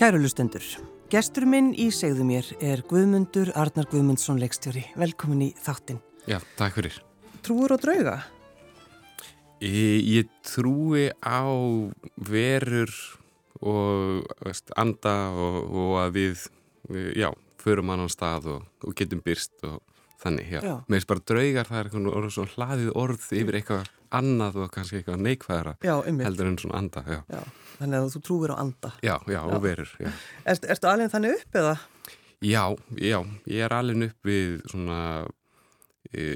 Kærulustendur, gestur minn í segðu mér er Guðmundur Arnar Guðmundsson leikstjóri. Velkomin í þáttin. Já, takk fyrir. Trúur og drauga? Ég, ég trúi á verur og veist, anda og, og að við, já, förum annan stað og, og getum byrst og þannig, já. já. Mér finnst bara draugar, það er eitthvað svona hlaðið orð yfir eitthvað annað og kannski eitthvað neikvæðara heldur en svona anda, já. já. Þannig að þú trúir á anda. Já, já, já. og verur, já. Er, ertu alveg þannig upp eða? Já, já, ég er alveg upp við svona e,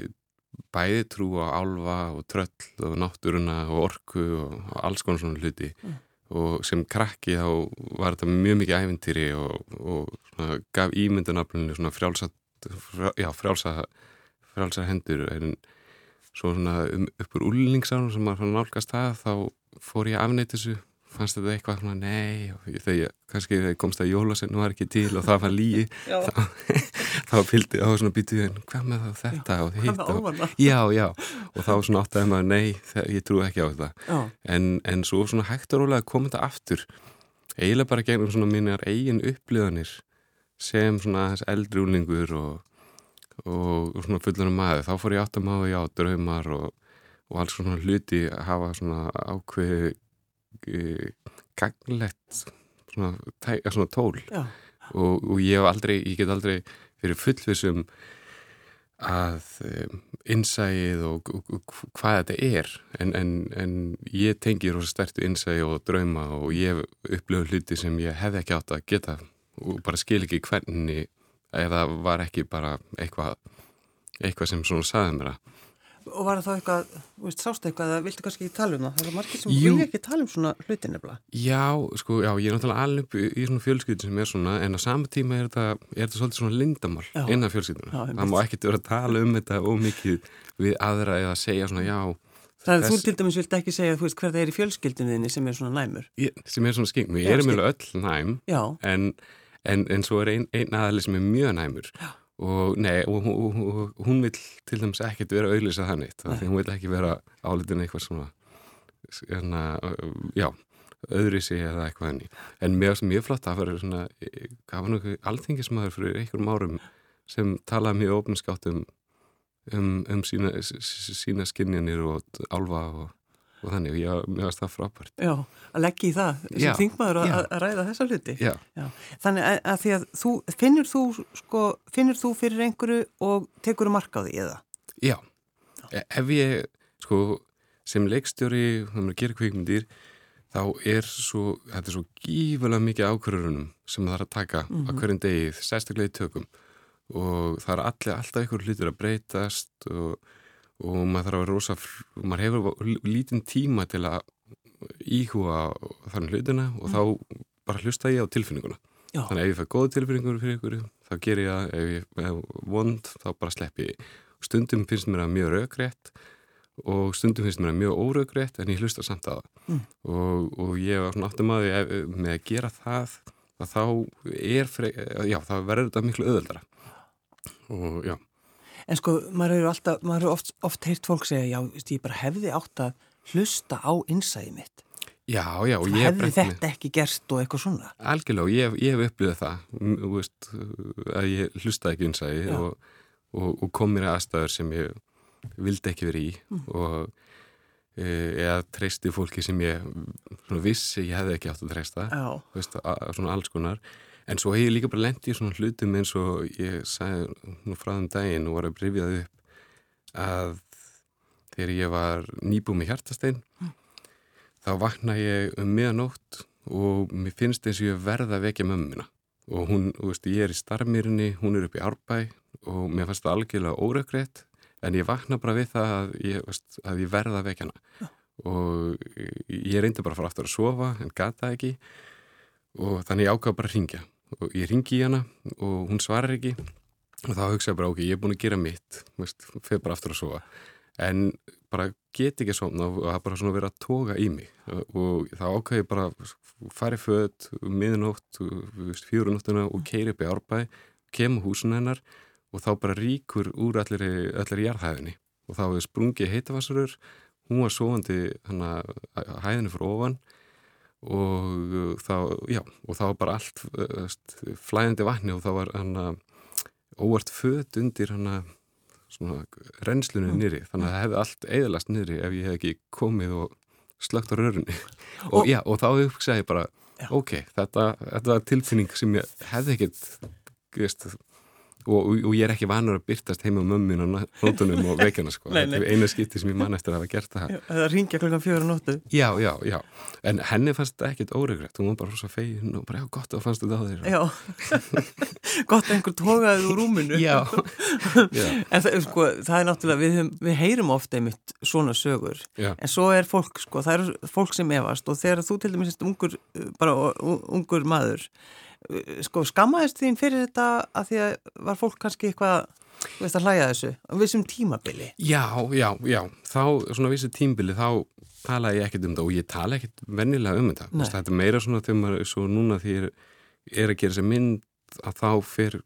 bæði trú á álfa og tröll og náttúruna og orku og, og alls konar svona hluti mm. og sem krakki þá var þetta mjög mikið æfintýri og, og svona, gaf ímyndunaflunni svona frjálsa, frjá, já, frjálsa, frjálsa hendur en svo svona um, uppur úlningsárum sem maður nálgast það þá fór ég að afnæta þessu. Fannst þetta eitthvað svona nei þegar kannski þegar komst að jólasinn var ekki til og það var líi þá, þá fylgdi á svona býtuðin hvað með það þetta og hitt og, já, já, og þá svona áttaði maður nei, það, ég trú ekki á þetta. En, en svo svona hægt og rólega kom þetta aftur eiginlega bara gegnum svona minnar eigin uppliðanir sem svona þess eldri úlingur og, og, og svona fullanum maður, þá fór ég átt að maður já, draumar og alls svona hluti að hafa svona ákveði gagnlegt svona, svona tól. Og, og ég hef aldrei, ég get aldrei verið fullvisum að um, innsæið og, og, og hvað þetta er. En, en, en ég tengi rosa stertu innsæið og drauma og ég upplöfu hluti sem ég hef ekki átt að geta og bara skil ekki hvernig eða var ekki bara eitthvað eitthvað sem svona saði mér að Og var það eitthvað, veist, sástu eitthvað eða viltu kannski ekki tala um það? Það er margir sem vilja ekki tala um svona hluti nefnilega. Já, sko, já, ég er náttúrulega alveg upp í, svona fjölskyldin sem er svona, en á sama tíma er þetta, er þetta svolítið svona lindamál já. innan fjölskyldina. Já, það má ekkert vera að tala um þetta ómikið við aðra eða að segja svona já. Það er þú til dæmis vilt ekki segja, þú veist, hver það er í fjölskyldinni sem er svona næmur. Ég, sem er svona sking, við erum öll næm, en, en, en svo er einn ein aðli sem er mjög næmur. Og nei, og, og, og hún vil til dæmis ekkert vera auðlýsað þannig því hún vil ekki vera álitin eitthvað svona svona, já öðrisi eða eitthvað henni en mér finnst mjög flott að var svona gaf hann okkur alþingismæður fyrir einhverjum árum sem talaði mjög ofninskátt um, um, um sína, sína skinnjanir og alfa og og þannig ég, mér finnst það frábært Já, að leggja í það sem þingmaður að, að ræða þessa hluti Já. Já. Þannig að, að því að þú finnir þú, sko, finnir þú fyrir einhverju og tekur þú marka á því eða? Já, Já. E, ef ég sko, sem leikstjóri þannig að gera kvikmyndir þá er svo, þetta er svo gífulega mikið ákvörðunum sem það er að taka mm -hmm. á mhm. hverjum degi, sérstaklega í tökum og það er allir alltaf einhver hlutur að breytast og og maður þarf að vera rosa, maður hefur lítinn tíma til að íhúa þannig hlutina og mm. þá bara hlusta ég á tilfinninguna Já. þannig að ef ég fæ góð tilfinningur fyrir ykkur þá ger ég að, ef ég hef vond þá bara slepp ég stundum finnst mér að mjög raugrétt og stundum finnst mér að mjög óraugrétt en ég hlusta samt að mm. og, og ég var aftur maður með að gera það að þá er, já, þá verður þetta miklu öðaldara og já En sko, maður hefur alltaf, maður hefur oft, oft heyrt fólk segja, já, ég bara hefði átt að hlusta á innsæði mitt. Já, já. Hefði þetta ekki gerst og eitthvað svona? Algjörlega, ég, ég hef upplýðið það, þú veist, að ég hlustaði ekki innsæði og, og, og kom mér að aðstæður sem ég vildi ekki verið í mm. og e, eða treysti fólki sem ég vissi ég hefði ekki átt að treysta, veist, að, svona alls konar. En svo hef ég líka bara lendið í svona hlutum eins og ég sagði nú frá þeim daginn og var að brifjað upp að þegar ég var nýbúið með hjartastein mm. þá vakna ég um miðanótt og mér finnst eins og ég verða að vekja mömmina og hún, þú veist, ég er í starfmýrinni, hún er upp í árbæ og mér fannst það algjörlega óröggreitt en ég vakna bara við það að ég, veist, að ég verða að vekja hana ja. og ég reyndi bara að fara aftur að sofa en gata ekki og þannig ég ákvaði bara að ringja og ég ringi í hana og hún svarar ekki. Og þá hugsa ég bara ok, ég er búin að gera mitt fyrir bara aftur að sofa. En bara get ekki svona og það er bara svona verið að toga í mig. Og þá ákvæði ég bara farið född, miðnótt fjórunóttuna og keiri upp í árbæði kemur húsun hennar og þá bara ríkur úr allir í jarðhæðinni. Og þá hefur sprungið heitavarsarur hún var sofandi hæðinu fyrir ofan og þá, já, og þá var bara allt uh, flæðandi vatni og þá var hann að óvart född undir hann að svona rennslunni mm. nýri þannig að það hefði allt eðalast nýri ef ég hef ekki komið og slögt á rörunni og, og, já, og þá hugsaði ég bara já. ok, þetta, þetta var tilfinning sem ég hefði ekkert veist, og, og ég er ekki vanur að byrtast heima á mömmin og nótunum og veikjana sko. þetta er eina skipti sem ég man eftir að hafa gert það. Það ringja klokkan fjóra nóttu. Já, já, já, en henni fannst þetta ekkert óregrett, hún var bara rosa fegin og bara já, gott að fannst þetta á þér. Já, gott að einhver tókaði úr rúminu. Já, já. En það, sko, það er náttúrulega, við, við heyrum ofta einmitt svona sögur, já. en svo er fólk, sko, það er fólk sem efast. Og þegar þú til dæmis ungur, bara ungur maður sko skammaðist þín fyrir þetta að því að var fólk kannski eitthvað veist að hlæja þessu á vissum tímabili? Já, já, já, þá svona vissu tímabili þá tala ég ekkert um þetta og ég tala ekkert vennilega um þetta. Vist, þetta er meira svona þegar maður svo núna því er, er að gera sér mynd að þá fer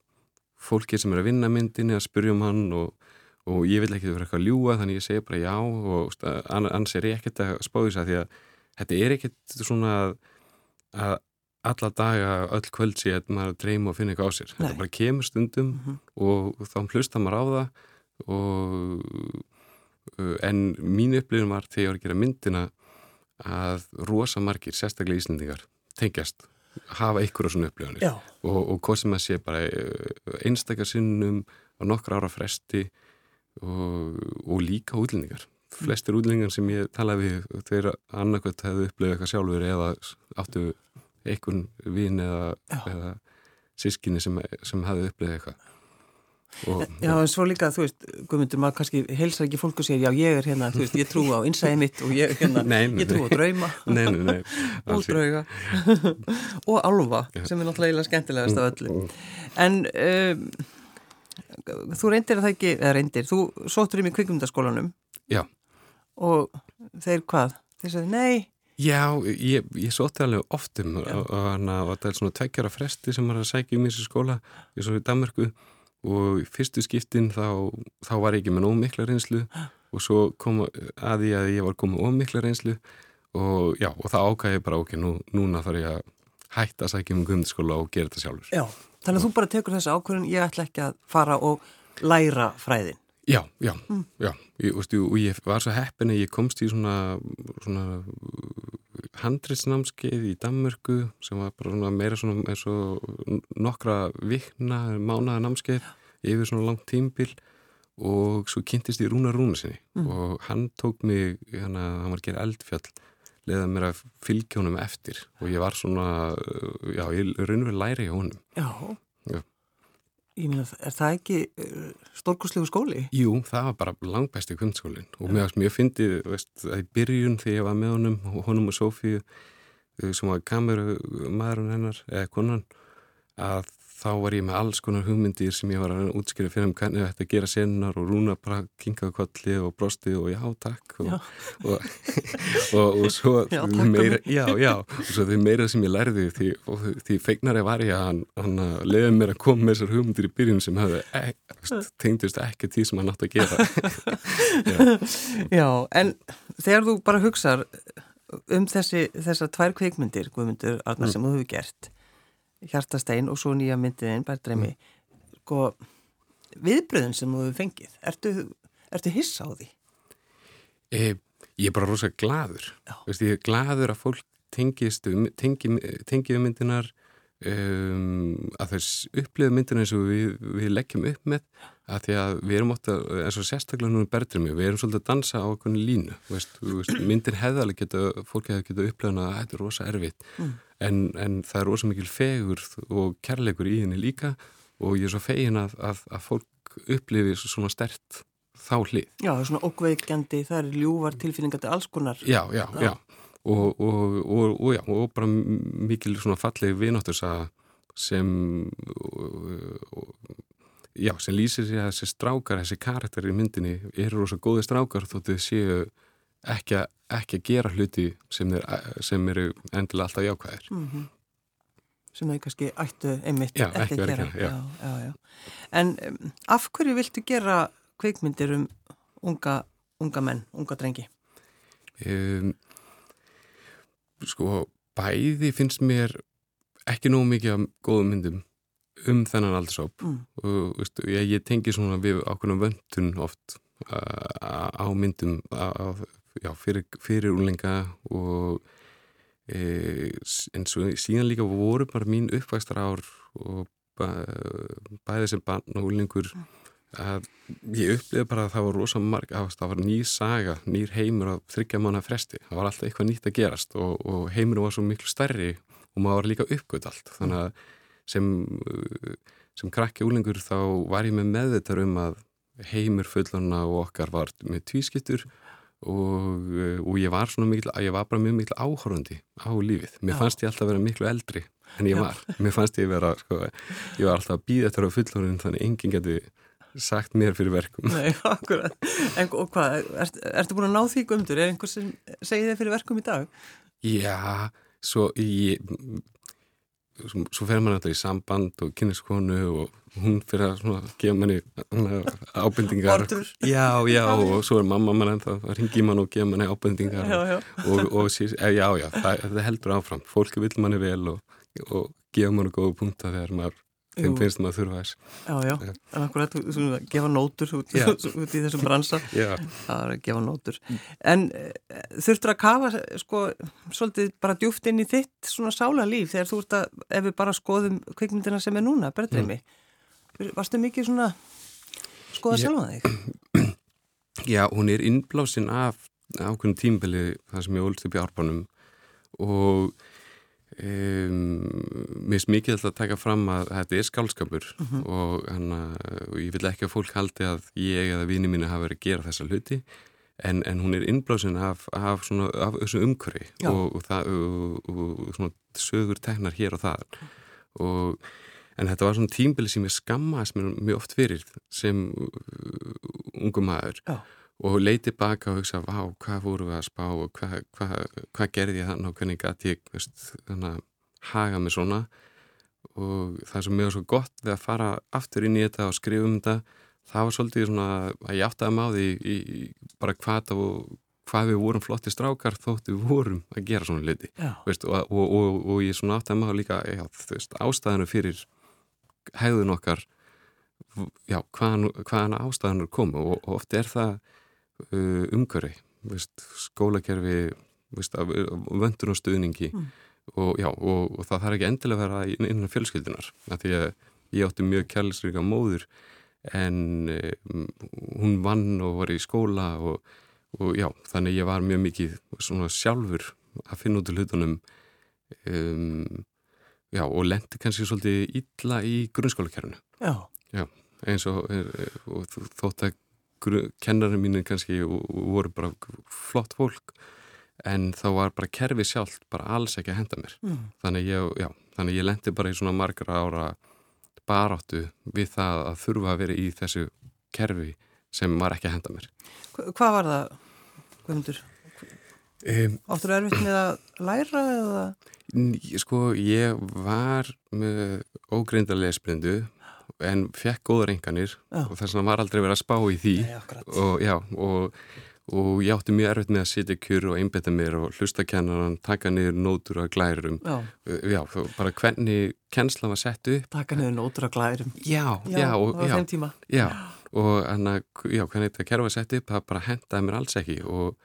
fólki sem er að vinna myndinni að spurja um hann og, og ég vil ekki vera eitthvað að ljúa þannig ég segi bara já og annars er ég ekkert að að því að þetta er ekkert svona að, að alla daga, öll kvöld sé að maður dreyma og finna eitthvað á sér. Nei. Þetta bara kemur stundum mm -hmm. og, þá hlusta maður á það og uh, en mín upplifin var þegar ég var að gera myndina að rosa margir, sérstaklega íslendingar, tengjast hafa á svona upplifinir og, og hvað sem að sé bara uh, einstakar sinnum á nokkra ára fresti og, og líka útlendingar. Flestir útlendingar sem ég talaði við þegar annarkvæmt hefðu upplifið eitthvað sjálfur eða áttu einhvern vinn eða, eða sískinni sem, sem hafði upplifið eitthvað. Og, já, en svo líka, þú veist, Guðmundur, maður kannski helsar ekki fólk og segir, já, ég er hérna, þú veist, ég trú á innsæði mitt og ég, hérna, nei, nei, ég trú á drauma. Nei, og drauga. Og alfa, sem er náttúrulega skemmtilegast af öllu. En um, þú reyndir að það ekki, eða reyndir, þú sóttur um í kvikumdaskólanum Já. Og þeir hvað? Þeir sagði, nei, Já, ég, ég sótti alveg oftum og, og, og það er svona tveggjara fresti sem var að sækja um þessu skóla í svo í Danmarku og fyrstu skiptin þá, þá var ég ekki með ómikla reynslu og svo kom að ég að ég var komið ómikla reynslu og já, og það ákæði bara ok, nú, núna þarf ég að hætta að sækja um grundskóla og gera þetta sjálfur. Já, þannig að þú bara tekur þessu ákvörðun, ég ætla ekki að fara og læra fræðin. Já, já, mm. já, ég, stu, og ég var svo heppin að ég komst í svona, svona handritsnámskeið í Danmörku sem var bara svona meira svona eins og nokkra vikna, mánaða námskeið yfir svona langt tímbil og svo kynntist ég Rúna Rúna sinni mm. og hann tók mig, hana, hann var að gera eldfjall, leiða mér að fylgjónum eftir og ég var svona, já, ég raunverði læri hjá honum. Já, já. Ég meina, er það ekki uh, stórkurslegu skóli? Jú, það var bara langbæsti kvöndskólinn og mér, mér fyndi, veist, að í byrjun þegar ég var með honum, honum og Sofíu uh, sem var kameru maðurinn hennar, eða konan að þá var ég með alls konar hugmyndir sem ég var að útskýra fyrir um hvernig þetta gera sennar og rúna bara kingaði kolli og brosti og já takk og, og, og, og svo já, meira, já, já, og svo því meira sem ég lærði því, því feignari var ég að hann, leiði mér að koma með þessar hugmyndir í byrjun sem hefði e, tengdust ekki því sem hann átt að gera já. já, en þegar þú bara hugsaður um þessi, þessar tvær kveikmyndir, Guðmyndur Arnar, mm. sem þú hefur gert Hjartastein og svo nýja myndiðin Bærdreimi mm. sko, viðbröðin sem þú hefur fengið ertu, ertu hissa á því? E, ég er bara rosalega gladur Vist, ég er gladur að fólk tengist um, tengi, tengi um myndinar um, að þess upplifa myndinar eins og við, við leggjum upp með að því að við erum ótt að eins og sérstaklega núna Bærdreimi við erum svolítið að dansa á okkur línu Vist, myndin hefðalega geta fólki hefði geta upplifað að þetta er rosa erfitt mm en, en það er ósað mikil fegur og kærleikur í henni líka og ég er svo fegin að, að, að fólk upplifi svona stert þá hlið. Já, það er svona okkveikjandi, það er ljúvar tilfinningar til alls konar. Já, já, já, já. Og, og, og, og já, bara mikil svona fallegi vináttus að sem já, sem lýsir sig að þessi strákar, þessi karakter í myndinni eru rosa góði strákar þóttu séu ekki, ekki að gera hluti sem, er, sem eru endilega alltaf jákvæðir mm -hmm. sem þau kannski ættu einmitt já, ekki að gera já. Já, en um, af hverju viltu gera kveikmyndir um unga, unga menn, unga drengi? Um, sko bæði finnst mér ekki nóg mikið af góðum myndum um þennan aldershóp Mm. og veistu, ég, ég tengi svona við ákveðna vöndun oft á myndum á, já, fyrir, fyrir úlinga og e, en svo síðan líka voru bara mín uppvægstar ár og bæ, bæði sem barn og úlingur að ég upplifði bara að það var rosa marg að það var nýr saga, nýr heimur að þryggja manna fresti, það var alltaf eitthvað nýtt að gerast og, og heimur var svo miklu stærri og maður var líka uppgöt allt þannig að sem, sem krakki úlingur þá var ég með meðvitað um að heimur fullana og okkar var með tvískiptur og, og ég var svona mikil, ég var bara mjög mikil áhórandi á lífið. Mér Já. fannst ég alltaf vera miklu eldri en ég Já. var. Mér fannst ég vera, sko, ég var alltaf að býða þetta á fullorinn þannig enginn geti sagt mér fyrir verkum. Nei, akkurat. En og hvað, ert, ertu búin að ná því gumdur? Er einhver sem segir þið fyrir verkum í dag? Já, svo ég svo, svo fer maður alltaf í samband og kynniskonu og hún fyrir að svona gefa manni ábendingar. Já, já, og svo er mamma mann en það ringi mann og gefa manni ábendingar Já, já. og, og síð, eh, já, já, það, það heldur áfram fólki vil manni vel og, og gefa manni góða punta þegar maður þeim finnst maður þurfa þess. Já, já, en akkurat svona, gefa nótur út, í þessum bransa? Að gefa nótur. En e, þurftur að kafa sko, svolítið bara djúft inn í þitt svona sálarlíf þegar þú ert að ef við bara skoðum kvikmyndina sem er núna berðreimi, varstu mikið svona skoða sjálfa þig? Já, hún er innblásin af ákveðin tímbili þar sem ég ólst upp í árbánum og um, mér finnst mikið að taka fram að þetta er skálskapur og, hana, og ég vil ekki að fólk haldi að ég eða vini mínu hafa verið að gera þessa hluti en, en hún er innblásin af, af, svona, af þessu umhverfi Já. og, og, það, og, svona sögur teknar hér og og En þetta var svona tímbili sem ég skammaðist mér mjög oft fyrir sem uh, ungum maður Já. Og leiti baka og hugsa, vá, hvað voru við að spá og hvað, hvað, hvað gerði ég þannig og hvernig gæti ég veist, haga mig svona? Og það sem mjög svo gott við að fara aftur inn í þetta og skrifa um þetta það var svolítið svona að ég átti að máði í, í bara hvað, og, hvað við vorum flotti strákar þóttu við vorum að gera svona liti veist, og, og, og, og ég svona átti að máði líka já, veist, ástæðinu fyrir hegðun okkar já, hvaðan, hvaðan ástæðanur komu. Og, og oft er það uh, veist, skólakerfi af vöndun og stuðningi Mm. og, já, og, og það þarf ekki endilega að vera innan fjölskyldunar því að ég átti mjög kærlisríka móður en um, hún vann og var í skóla og, og já, þannig ég var mjög mikið svona sjálfur að finna út úr hlutunum um, já, og lendi kannski svolítið illa í grunnskólakerfinu já, eins og, og þótt að kennarinn mínir kannski voru bara flott fólk en þá var bara kerfi sjálft bara alls ekki að henda mér mm. þannig ég, já, þannig ég lendi bara í svona margra ára baráttu við það að þurfa að vera í þessu kerfi sem var ekki að henda mér Hva- Hvað var það, Guðmundur? um, Áttur erfitt með að læra eða? Sko, ég var með ógreinda lesblindu en fekk góðar enganir Já. og þess vegna var aldrei verið að spá í því Nei, og já, og, og ég átti mjög erfitt með að sitja kjur og einbetta mér og hlusta kennaran, taka niður nótur og glærum. Já, Já, þá bara hvernig kennsla var sett upp. taka niður nótur að glærum. Já, já, og, já, já, og hana, já, hvernig þetta kerfa sett upp, það bara hendaði mér alls ekki og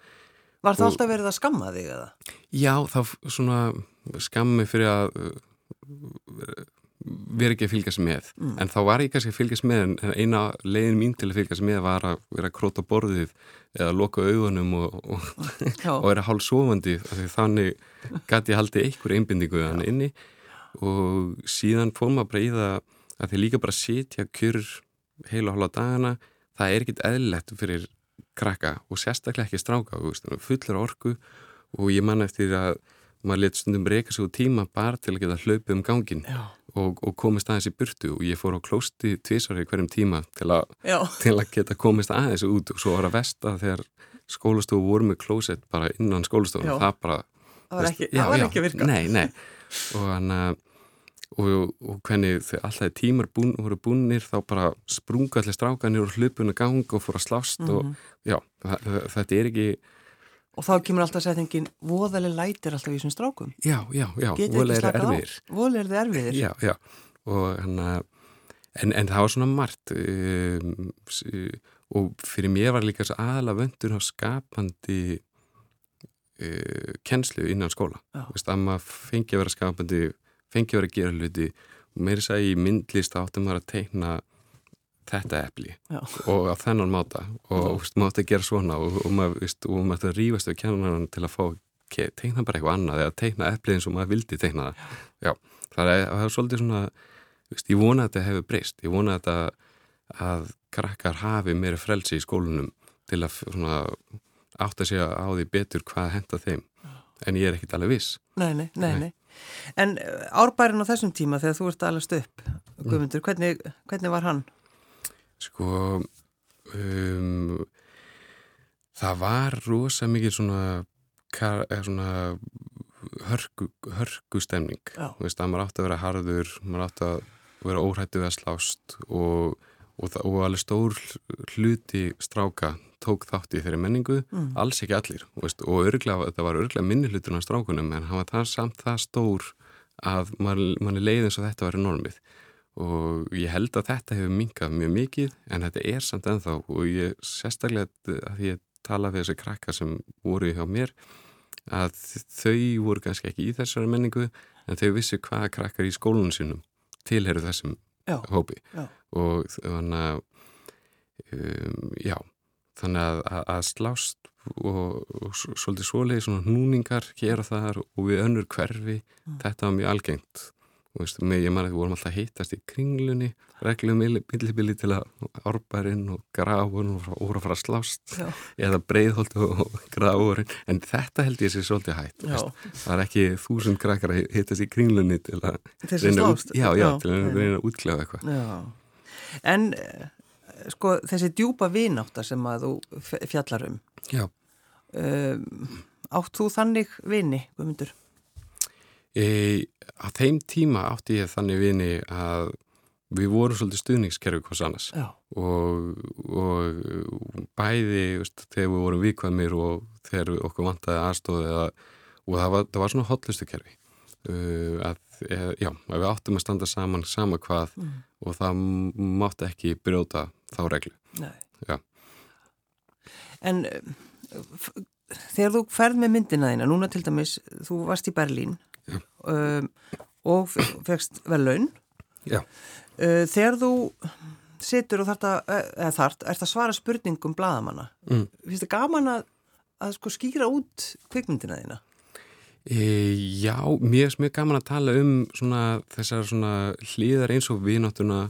Var það Og- alltaf verið að skamma þig eða? já, þá svona skammi fyrir að vera ekki að fylgjast með. Mm. en þá var ég kannski að fylgjast með en eina leiðin mín til að fylgjast með var að vera að króta borðið eða loka augunum og, og, og vera hálf sofandi af því þannig gæti ég haldið einhver einbindingu þannig inni. Og síðan fór maður bara í það að því líka bara sitja kjur heila hálfa dagana það er ekkit eðlilegt fyrir krakka og sérstaklega ekki stráka fullur orku og ég man eftir að maður let stundum reyka úr tíma bara til að geta hlaupið um gangin já, og, og komist aðeins í burtu og ég fór á klósti tvisari hverjum tíma til að já, til að geta komist aðeins út og svo var að vesta þegar skólastofu voru með klósett bara innan skólastofu Já. það bara það var veist, ekki, já, það var já, ekki að virka. nei, nei. og hann og, og hvernig þegar alltaf tímar búin, voru búinir þá bara sprunga allir strákanir og hlupun og gang og fór að slást og Mhm. já, þetta er ekki Og þá kemur alltaf setningin, voðaleg lætir alltaf í þessum strákum. Já, já, já, voðaleg er erfiðir. Voðaleg er erfiðir. Já, já, og hann að, en, en það var svona margt um, og fyrir mér var líka aðalega vöndur á skapandi uh, kennslu innan skóla. Vist, að maður fengi að vera skapandi, fengi að vera að gera hluti og er það í myndlist áttum maður að teikna þetta epli Já. og á þennan máta og veist, ætti að gera svona og, og maður að rýfast við kennarinn til að fá teikna bara eitthvað annað eða teikna eplið eins og maður vildi teikna það Já. það er, það er svolítið svona veist, ég vona að þetta hefur breyst ég vona að þetta að krakkar hafi meira frelsi í skólunum til að svona, átt að segja á því betur hvað henda þeim en ég er ekkit alveg viss Nei, nei, nei, nei. En árbærin á þessum tíma þegar þú ert allast upp Guðmundur, hvernig, hvernig var hann? Sko, um, það var rosa mikið svona, svona hörku, hörku stemning. Þú veist að maður átti að vera harður, maður átti að vera óhættu við að slást og, og, og alveg stór hluti stráka tók þátt í þeirri menningu, mm. alls ekki allir. Veist, og örglega, það var örglega minni hlutur á strákunum en hann var það samt það stór að mann er leið eins og þetta var enormið og ég held að þetta hefur minkað mjög mikið en þetta er samt ennþá og ég sérstaklega að ég tala við þessi krakka sem voru hjá mér að þau voru kannski ekki í þessari menningu en þau vissi hvaða krakkar í skólunum sínum tilheru þessum já, hópi já. og þannig að um, já, þannig að, að, að slást og, og svolítið svoleiði svona hnúningar hér og þar og við önnur hverfi, mm. þetta var mjög algengt Veist, með ég maður að við vorum alltaf að hittast í kringlunni reglum millibili til að árbærin og gráun og voru að fara að slást Já. eða breyðholt og, og gráurinn en þetta held ég sér svolítið hægt það er ekki þúsund krakkar að hittast í kringlunni til að reyna út, já, já, til að reyna að útklæða eitthvað. En eh, sko þessi djúpa vináttar sem að þú fjallar um um, átt þú þannig vini, hvað myndur? Á þeim tíma átti ég þannig vini að við vorum svolítið stuðningskerfi hvers annars. Og, og bæði veist, þegar við vorum vikvæmir og þegar okkur vantaði aðstóði eða, og það var, það var svona hotlustu kerfi uh, að, eð, já, að við áttum að standa saman sama hvað mm. og það mátti ekki brjóta þá reglu. En þegar þú ferð með myndina þína, núna til dæmis þú varst í Berlín um, og fegst vel laun uh, þegar þú situr og þart að, eða þart, ert að svara spurningum bladamanna, mm. finnst það gaman að, að sko skýra út kvikmyndina þína? E, já, mér er mjög gaman að tala um svona, þessar svona hlýðar eins og vináttuna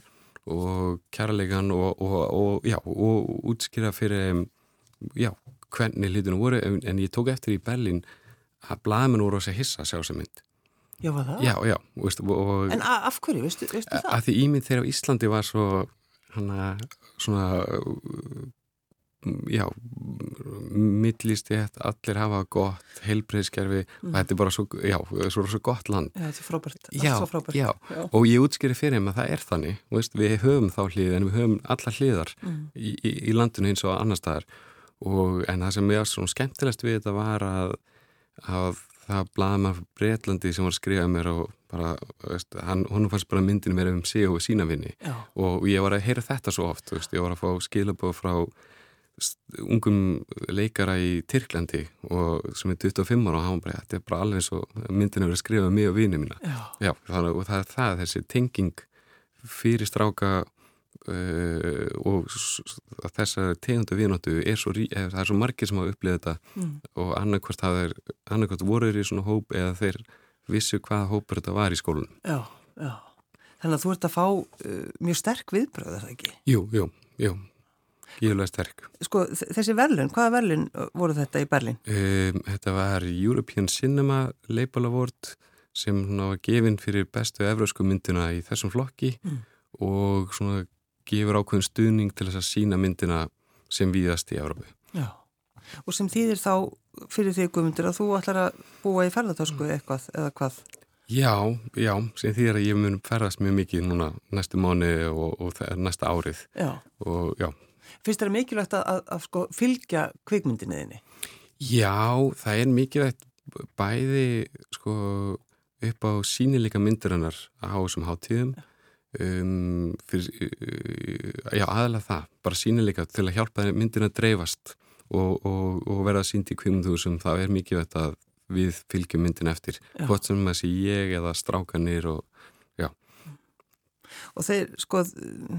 og kærleikan og, og, og, já, og útskýra fyrir já, hvernig hlýðunum voru en, en ég tók eftir í Berlin að voru að segja hissa sjá þessa mynd Já, var það? Já, já. Veist, og, en af hverju, veistu, veistu það? Að því ímynd þegar Íslandi var svo hana, svona já millistjætt, allir hafa gott heilbreyðskerfi mm. og þetta er bara svo, já, svo, svo gott land Já, þetta er frábært, já, svo frábært já. og ég útskýri fyrir mig að það er þannig veist, við höfum þá hlið en við höfum alla hliðar mm. í, í, í landinu eins og annar staðar og en það sem er svona skemmtilegst við þetta var að, að það blaði maður Breitlandi sem var að skrifa mér og bara, veist, hann, hún fannst bara myndinu mér um sig og sína vinni Já. og ég var að heyra þetta svo oft, veist, ég var að fá skilabóð frá ungum leikara í Tyrklandi og sem er 25 ára og hann bara, þetta er bara alveg eins og myndinu verið að skrifa mig og vinni mína Já. Já, og það er það, þessi tenging fyrir stráka Uh, og þessar tegundu viðnáttu er svo, er, það er svo margir sem hafa upplifið þetta mm. og annarkvært annarkvært voruður í svona hóp eða þeir vissu hvaða hópur þetta var í skólunum Já, já, þannig að þú ert að fá uh, mjög sterk viðbröð, er það ekki? Jú, jú, jú Gíðulega sterk. Sko þessi verlun, hvaða verlun voru þetta í Berlin? Um, þetta var European Cinema Label Award sem var gefinn fyrir bestu efrausku myndina í þessum flokki mm. og svona gefur ákveðin stuðning til þess að sína myndina sem víðast í Európu. Já, og sem þýðir þá fyrir því guðmundur að þú ætlar að búa í ferðartösku eitthvað eða hvað? Já, já, sem þýðir að ég mun ferðast mjög mikið núna næstu mánu og, og næsta árið. Já. Og já. Fyrst er það mikilvægt að, að, að sko, fylgja kvikmyndinniðinni? Já, það er mikið veitt bæði sko upp á sínileika myndirinnar á þessum háttíðum um, aðalega það, bara sínileika til að hjálpa myndin að dreifast og, og, og verða sínd í kvimundhúsum það er mikið veitt að við fylgjum myndin eftir, já. hvort sem sé ég eða strákanir og já Og þeir, sko,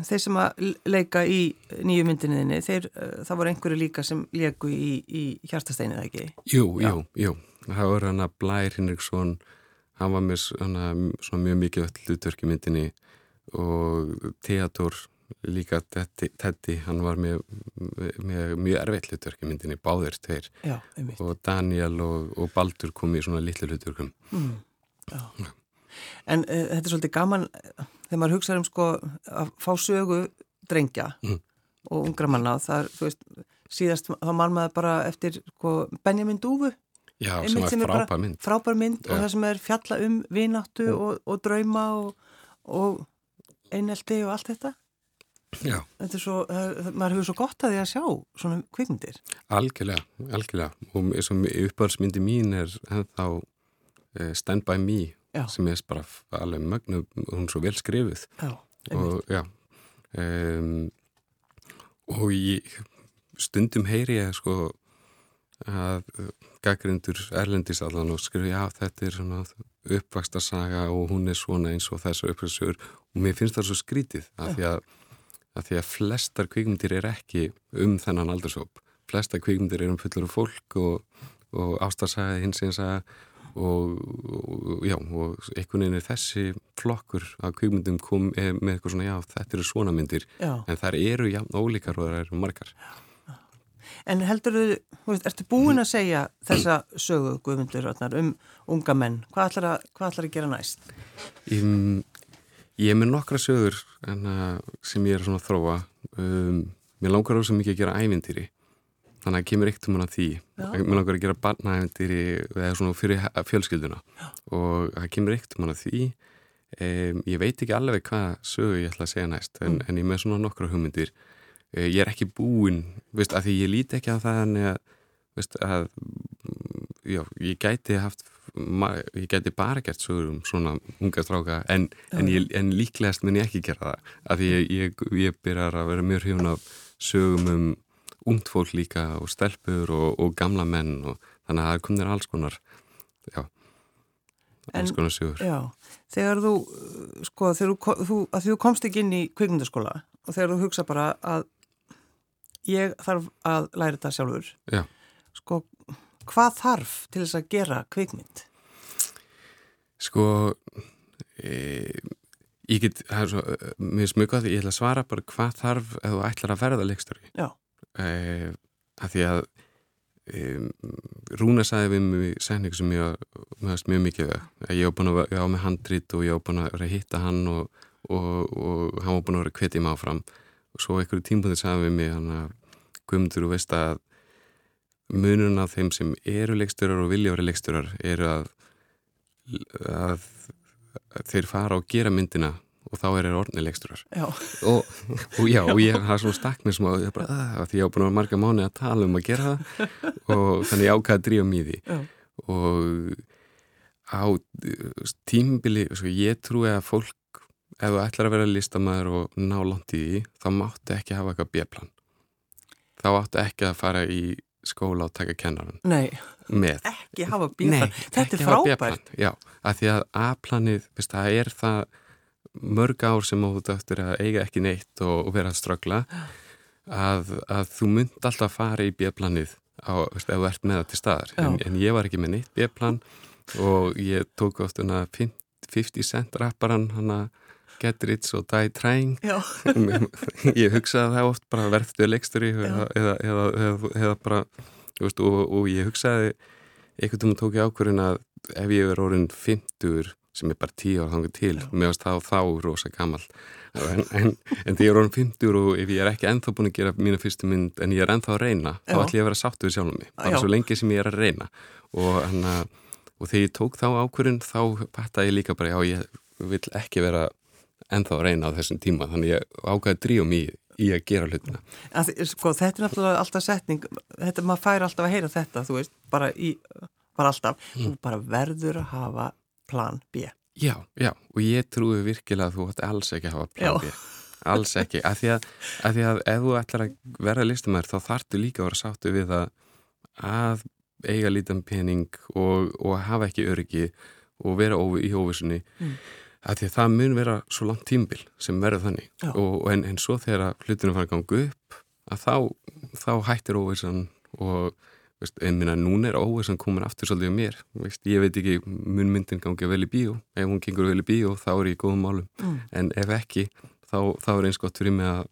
þeir sem að leika í nýju myndinniðinni, þeir, það voru einhverju líka sem leiku í, í hjartasteinið, ekki? Jú, já. jú, jú. Það voru hann að Blær Hinriksson, hann var með svona, svona mjög mikið öll hlutverk í myndinni og Theodor líka Teddy, hann var með, með mjög erfitt hlutverk í myndinni, báðir tveir. Já, og Daniel og, og Baldur kom í svona litlu hlutverkum. Mm, En uh, þetta er svolítið gaman þegar maður hugsaður um sko að fá sögu drengja mm. og ungra manna, það er, þú veist síðast þá mann maður bara eftir sko, Benjamin Dúfu. Já, sem er frábær mynd, frábær mynd og það sem er fjalla um vináttu og, og drauma og, og einelti og allt þetta Já. Þetta er svo, maður hefur svo gott að því að sjá svona kvikmyndir. Algjörlega, algjörlega og eins og uppáhaldsmyndi mín er ennþá uh, Stand By Me já. sem er bara alveg mögnu, hún er svo vel skrifuð já, og um, og ég stundum heyri ég sko að gaggrindur erlendis allan og skrifu já þetta er svona uppvaksta saga og hún er svona eins og þessu uppvækstur og mér finnst það svo skrítið af því að að því að flestar kvíkmyndir er ekki um þennan aldursóp. Flestar kvíkmyndir er um fullur fólk og, og ástarsæði hins eins að og, og já, og einhvern veginn er þessi flokkur að kvíkmyndum kom með eitthvað svona, já, þetta eru svona myndir já. en þær eru já, ólíkar og þær eru margar. En heldur þú, ertu búin að segja þessa sögu, Guðmundur, um unga menn? Hvað ætlar að, hvað ætlar að gera næst? Um, Ég er með nokkra sögur uh, sem ég er svona að þróa. Um, mér langar ósað mikið að gera ævindýri. Þannig að kemur eitt um hana því. Já. Mér langar að gera barnaævindýri eða svona fyrir fjölskylduna. Já. Og það kemur eitt um hana því. Um, ég veit ekki alveg hvað sögu ég ætla að segja næst. En, mm. en ég með svona nokkra hugmyndir. Uh, ég er ekki búinn, veist, af því ég líti ekki á það en að, veist, að já, ég gæti haft ég geti bara gert sögur um svona unga stráka en, en, ég, en líklegast mun ég ekki gera það. Af því ég, ég, ég byrjar að vera mjög hrjón af sögum um ungt fólk líka og stelpur og, og gamla menn og þannig að það komir alls konar já, alls konar sögur. Já, þegar þú sko, þegar þú, þú, þú komst ekki inn í kvikmyndaskóla og þegar þú hugsa bara að ég þarf að læra þetta sjálfur já. sko hvað þarf til þess að gera kvikmynd? Sko e, ég get, svo mér smukað því ég ætla að svara bara hvað þarf ef þú ætlar að verða leikstöri e, að því að e, Rúna sagði við mig segningu sem ég meðast mjög mikið að ég á búin að vera á með handrit og ég á búin að vera að hitta hann og, og, og hann var búin að vera kvetið maður fram og svo einhverju tímpundi sagði við mig hann að Guðmundur, þú veist að munun af þeim sem eru leiksturar og vilja vera leiksturar eru að, að, að þeir fara og gera myndina og þá er það orðni leiksturar og, og já, og ég hafa svona staknir sem að, bara, að ah, því ég á búin að marga mánu að tala um að gera það. Og þannig ég ákvaði að drífa mýði og á tímbili, sko, ég trúi að fólk ef þú ætlar að vera listamæður og ná langt í því, þá máttu ekki hafa eitthvað bjeflan þá áttu ekki að fara í skóla og taka kennaran Nei, með. ekki hafa bíplan þetta er frábært. Já, að því að A-planið, það er það mörg ár sem þú döttur að eiga ekki neitt og, og vera að strögla að, að þú mynd alltaf fara í B-planið ef þú ert með það til staðar. En, en ég var ekki með neitt B-plan og ég tók oft 50 cent rapparan hann að Get Rich og Die Trying. Ég hugsaði það oft bara verðstu leikstur í eða, eða, eða, eða bara veist, og, og ég hugsaði einhvern veginn tók ég ákverðin að ef ég er orðin 50 sem er bara 10 ára þangur til meðan þá þá rosa gammal en, en, en því ég er orðin 50 og ef ég er ekki ennþá búin að gera mína fyrstu mynd en ég er ennþá að reyna, já. þá ætlum ég að vera sáttu við sjálfum mig, bara já. svo lengi sem ég er að reyna. Og, hana, og þegar ég tók þá ákverðin þá pætta ég líka bara já ég vil ekki vera ennþá að reyna á þessum tíma þannig ég ákvæði dríum í, í að gera hlutina. Að, sko, þetta er náttúrulega alltaf setning, þetta, maður fær alltaf að heyra þetta, veist, bara, í, bara alltaf, mm. þú bara verður að hafa plan B. Já, já, og ég trúi virkilega að þú ætti alls ekki að hafa plan já. B. Alls ekki, af því, því að ef þú ætlar að vera listamæður þá þartu líka að vera sáttu við að, að eiga lítan pening og, og hafa ekki öryggi og vera í óvissunni. Mm að því að það mun vera svo langt tímbil sem verður þannig. Og, en, en svo þegar hlutinu fara að ganga upp að þá, þá hættir óvissan og veist, en minna núna er óvissan komin aftur svolítið á mér. Veist, ég veit ekki mun myndin gangi vel í bíó. Ef hún gengur vel í bíó þá er ég í góðum málum. Mm. en ef ekki þá, þá er eins gott fyrir mig að,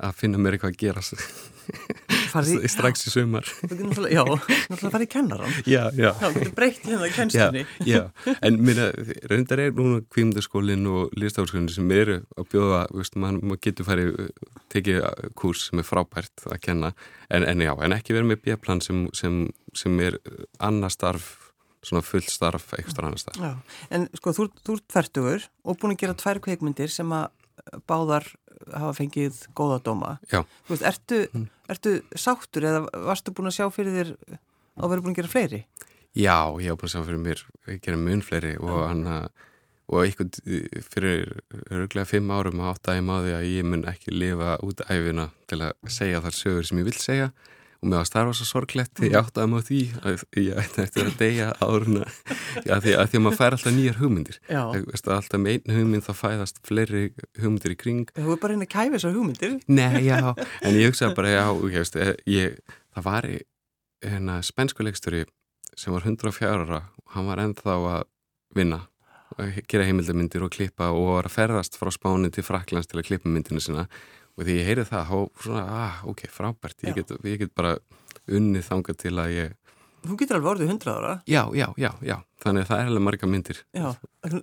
að finna mér eitthvað að gera í, strax í sumar Já, náttúrulega farið kennaran Já, já Það getur breytt hérna í kennstunni Já, já. en minna, reyndar er núna kvímdaskólinn og listafaskólinn sem eru að bjóða, veist, mann mað getur farið tekið kurs sem er frábært að kenna, en, en já, en ekki verið með bjöplan sem, sem, sem er annar starf svona fullt starf, eitthvað annar starf Já, en sko, þú, þú ert færtugur og búin að gera tvær kveikmyndir sem að báðar hafa fengið góða dóma. Já. Þú veist, ertu, mm. Ertu sáttur eða varstu búin að sjá fyrir þér að vera búin að gera fleiri? Já, ég hef búin að sjá fyrir mér að gera mun fleiri og hann og eitthvað fyrir örglega fimm árum að átta ég máði að ég mun ekki lifa út æfina til að segja þar sögur sem ég vil segja og mér var starfa svo sorglegt ég átti að maður því að ég ætti eftir að deyja áruna að því að maður fær alltaf nýjar hugmyndir. Veist, alltaf með einu hugmynd þá fæðast fleiri hugmyndir í kring. Þú er bara henni að kæfa þessar hugmyndir. Nei, já, en ég hugsaði bara já, ég, ég, það var hérna spensku leikstöri sem var 104 ára og hann var ennþá að vinna að gera heimildamindir og klippa og var að ferðast frá spáni til Fraklands til að klippa myndinu sinna og því ég heyri það, þá svona, ah, ok, frábært, ég get, ég get bara unnið þanga til að ég Þú getur alveg orðið hundra ára. Já, já, já, já, þannig að það er alveg marga myndir. Já,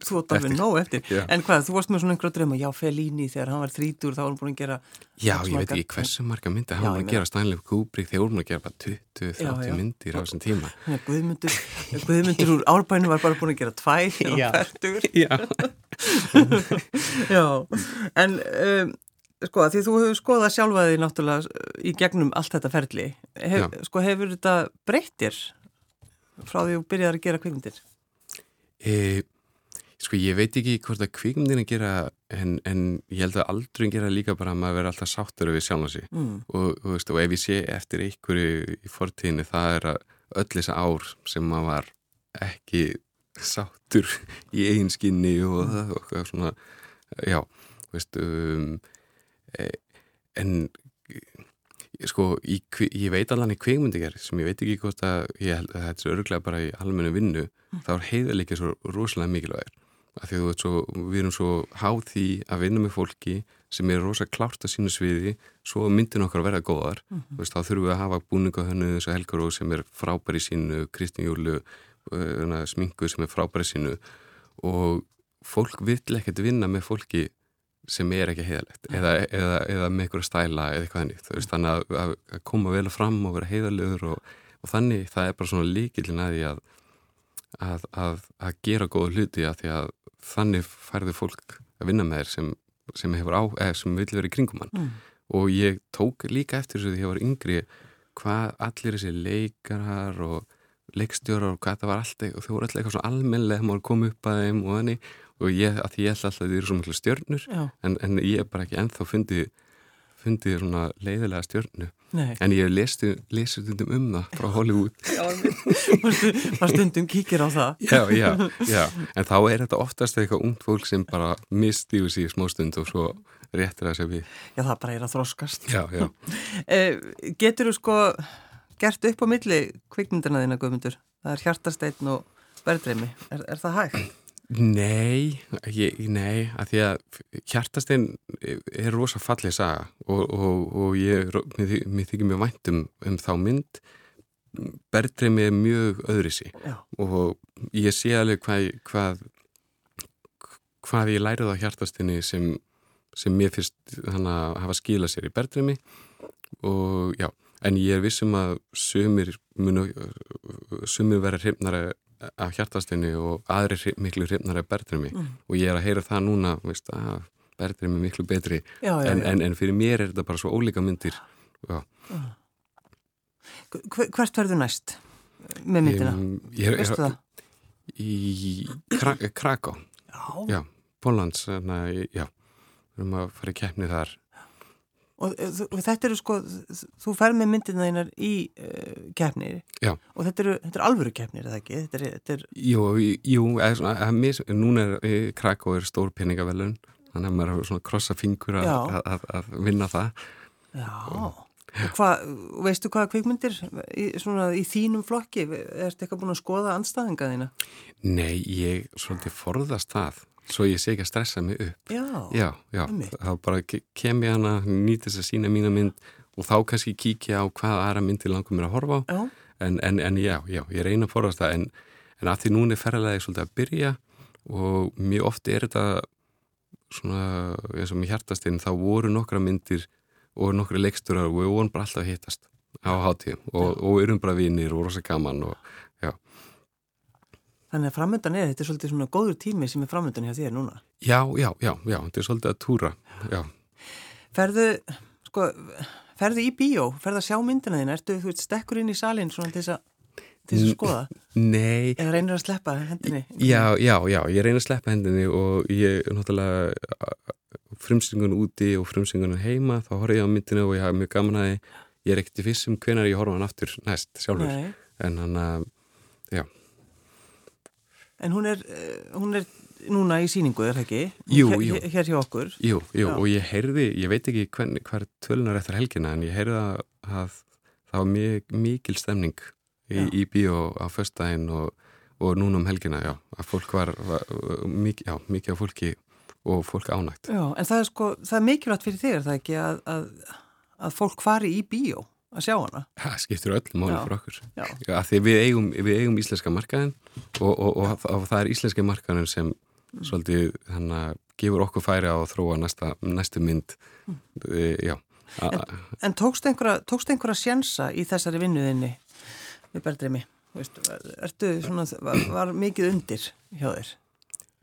þú átt alveg nóg eftir. Já. En hvað, þú varst með svona einhverja dröma Já, Fellini, þegar hann var þrítur, þá var hann búin að gera Já, ég veit ekki hversu marga myndir. Hann var að gera Stanley Kubrick, þegar hann var að gera bara 20-30 myndir á þessum tíma. Já, Guðmundur, Guðmundur úr árbænu var bara búin að gera tvæ Já, já, en um, sko því þú hefur skoðað sjálfaði náttúrulega í gegnum allt þetta ferli Hef, sko hefur þetta breyttir frá því þú byrjaði að gera kvikmyndir? E, sko ég veit ekki hvort að kvikmyndir að gera en, en ég held að aldrei gera líka bara að maður vera alltaf sáttur við sjálf hansi mm. og, og, veist, og ef ég sé eftir einhverju í fortíðinni það er að öll þessa ár sem maður var ekki sáttur í eiginskinni og það og, og svona já, veist um en sko, í, ég veit allan í kveikmyndiger sem ég veit ekki hvort að ég held að þetta er öruglega bara í almennu vinnu mm. þá er heiðarleika svo rosalega mikilvægir af því að svo, við erum svo háð því að vinna með fólki sem er rosalega klárt að sínu sviði svo myndin okkar verða góðar mm -hmm. Vist, þá þurfum við að hafa búningahönnu þessu helgaróð sem er frábæri sínu Kristján Júlu uh, smingu sem er frábæri sínu og fólk vill ekkert vinna með fólki sem er ekki heiðalegt eða, eða, eða með ykkur stæla eða eitthvað þannig veist, þannig að, að koma vel fram og vera heiðalegur og, og þannig það er bara svona líkilin að því að að, að gera góða hluti að því að þannig færður fólk að vinna með þér sem, sem hefur á, eða sem vil vera í kringum hann mm. og ég tók líka eftir þess að ég var yngri hvað allir þessi leikarar og leikstjórar og hvað það var alltaf og þau voru alltaf eitthvað svona almenlega þegar maður kom upp að þeim og þannig og ég, að ég held alltaf að þið eru svo miklu stjörnur en, en ég er bara ekki ennþá fundið fundið svona leiðilega stjörnu. Nei. en ég lestu, lestu stundum um það frá Hollywood. Var stundum kíkir á það? Já, já, já, en þá er þetta oftast eitthvað ungt fólk sem bara mistífur sér í smá stund og svo réttir að segja við. Já, það bara er að þróskast eh, Getur þú sko gert upp á milli kvikmyndina þína, Guðmundur? Það er hjartasteitn og verðreimi er, er það hægt? Nei, ég, nei, að því að hjartastinn er rosa fallið saga og, og, og ég, mér, þykir mjög vænt um, um þá mynd Berðreimi er mjög öðrisi Já. og ég sé alveg hvað, hvað, hvað ég lærið á hjartastinni sem, sem mér fyrst hana, hafa skilað sér í Berðreimi og já, en ég er vissum að sumir, sumir vera hrifnara af hjartastinni og aðri miklu hrifnar af berðrumi mm. og ég er að heyra það núna veist, af berðrið með miklu betri já, já, en, já. en, en fyrir mér er þetta bara svo ólíka myndir. Hver- Hvert verður næst með myndina? Veistu það? Í Kra Kraká Já. Já, Póllands já, við erum að fara í keppni þar Og, eh, og þetta eru sko, þú fer með myndina þínar í uh, keppnir Já. og þetta eru, þetta eru alvöru keppnir, eða ekki? Þetta er, þetta er, Jú, jú eða svona, að mis, núna er eh, Kraká er stór peningavelun þannig að maður er svona krossa fingur að, vinna það já. Og hvað, veistu hvaða kvikmyndir í, svona, í þínum flokki? Ertu eitthvað búin að skoða anstæðinga þína? Nei, ég svolítið forðast það svo ég sé ekki að stressa mig upp Já. Já, já, þá bara ke- kem ég hana nýti þess að sína mína mynd og þá kannski kíkja á hvað aðra myndi langum mér að horfa á Já. en, en, en já, já, ég reyna að forðast það en, en að því núna er ferðalegi svolítið að byrja og mjög oft er þetta svona eins og mér hjartastinn þá voru nokkra myndir og nokkra leiksturar og við vorum bara alltaf að hittast á hátíðum og, og erum bara vinir og rosa gaman og Þannig að framöndan er, þetta er svolítið svona góður tími sem er framöndan hjá þér núna. já, já, já, já, þetta er svolítið að túra já, Ferðu, sko, ferðu í bíó, ferðu að sjá myndina þín, ertu, þú veit, stekkur inn í salin svona til þess að, til þess að skoða? nei Eða reynir að sleppa hendinni? Já, já, já, ég reyna að sleppa hendinni og ég náttúrulega frumsyngun úti og frumsyngun heima, þá horfði ég á myndinu og ég hafa mjög gaman að ég er ekkert í vissum hvenar ég horfa hann aftur næst sjálfur, Nei, en hann að en hún er, eh, hún er núna í síningu, er það ekki? Jú, hér, jú. hér- hjá okkur. jú, jú, Já. og ég heyrði ég veit ekki hvern, hver tölunar eftir helgina en ég heyrði að, að það var mjög, mikil stemning í, í bíó á föstudaginn og, og núna um helgina, já, að fólk var, var mikið, já, mikið af fólki og fólk ánægt Já, en það er sko, það er mikilvægt fyrir þig, er það ekki, að, að, að fólk fari í bíó að sjá hana? Það skiptir öllu máli Já. fyrir okkur. Já. Við eigum, við eigum íslenska markaðin og, og, og, og það er íslenska markaðin sem svolítið hann að gefur okkur færi á að þróa næsta, næstu mynd. E, já. A, a, En tókst einhverja, tókst einhverja sjensa í þessari vinnuðinni við Berðrimi? Var, var mikið undir hjá þér?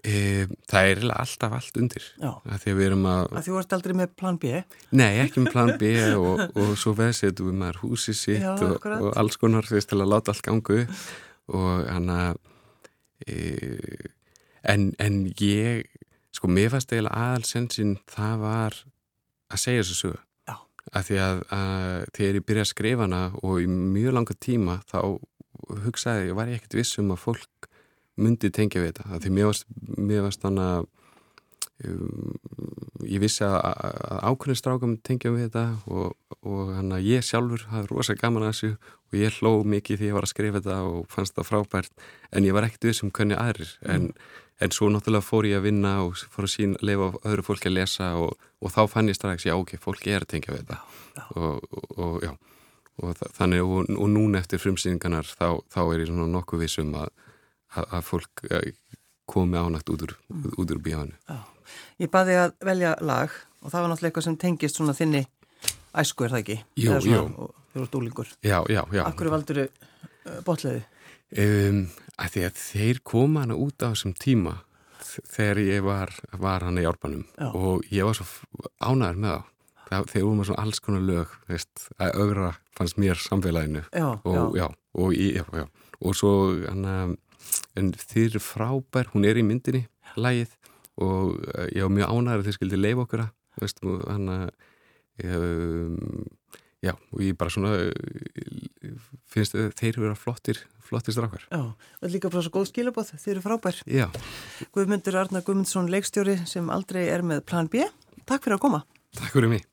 E, það er alltaf allt undir. Að því að við erum að, Að þú ert aldrei með plan B? nei, ekki með plan B og, og svo veðsetum við maður húsið sitt Já, og, og alls konar til að láta allt gangu og hann að e, en, en ég sko mér fannst eiginlega aðalsensin það var að segja þessu sögu Já. að því að, að þegar ég byrjaði að skrifa hana og í mjög langa tíma þá hugsaði ég var ég ekkert viss um að fólk myndi tengja við þetta. Því mér varst, þannig að um, ég vissi að, að ákveðin strákum tengja við þetta og, og hann að ég sjálfur hafði rosa gaman að þessu og ég hló mikið því ég var að skrifa þetta og fannst það frábært en ég var ekkert viss um hvernig aðrir. En, en svo náttúrulega fór ég að vinna og fór að sín, lefa öðru fólki að lesa og, og þá fann ég strax, já ok, fólki er að tengja við þetta. Og, og, og já. Og þa- þannig og, núna eftir frumsýningarnar þá, þá er ég svona nokkuð viss um að, að, að fólk eh, komi ánægt út úr, úr bíjánu Já. Ég baði að velja lag og það var náttúrulega eitthvað sem tengist svona þinni æsku, er það ekki? Jú, jú. Þú ert úlingur. Já, já, já Akkur valdur uh, botleði? um, að Því að þeir koma hana út á þessum tíma þegar ég var, var hana í árbanum Já. og ég var svo ánæður með þá Það- þeir voru með svona alls konar lög veist, að augra fannst mér samfélaginu Já, og já. og, í, já, já. og svo hana, en þið eru frábær, hún er í myndinni lægið og uh, ég var mjög ánæður að þið skildi leifa okkur að veist, og hann um, já, og ég bara svona uh, finnst að þeir vera flottir flottir strákar Já, og líka bara svo góð skilabóð, þið eru frábær. já, Guðmundur Arnar Guðmundsson, leikstjóri sem aldrei er með plan B. Takk fyrir að koma. takk fyrir mig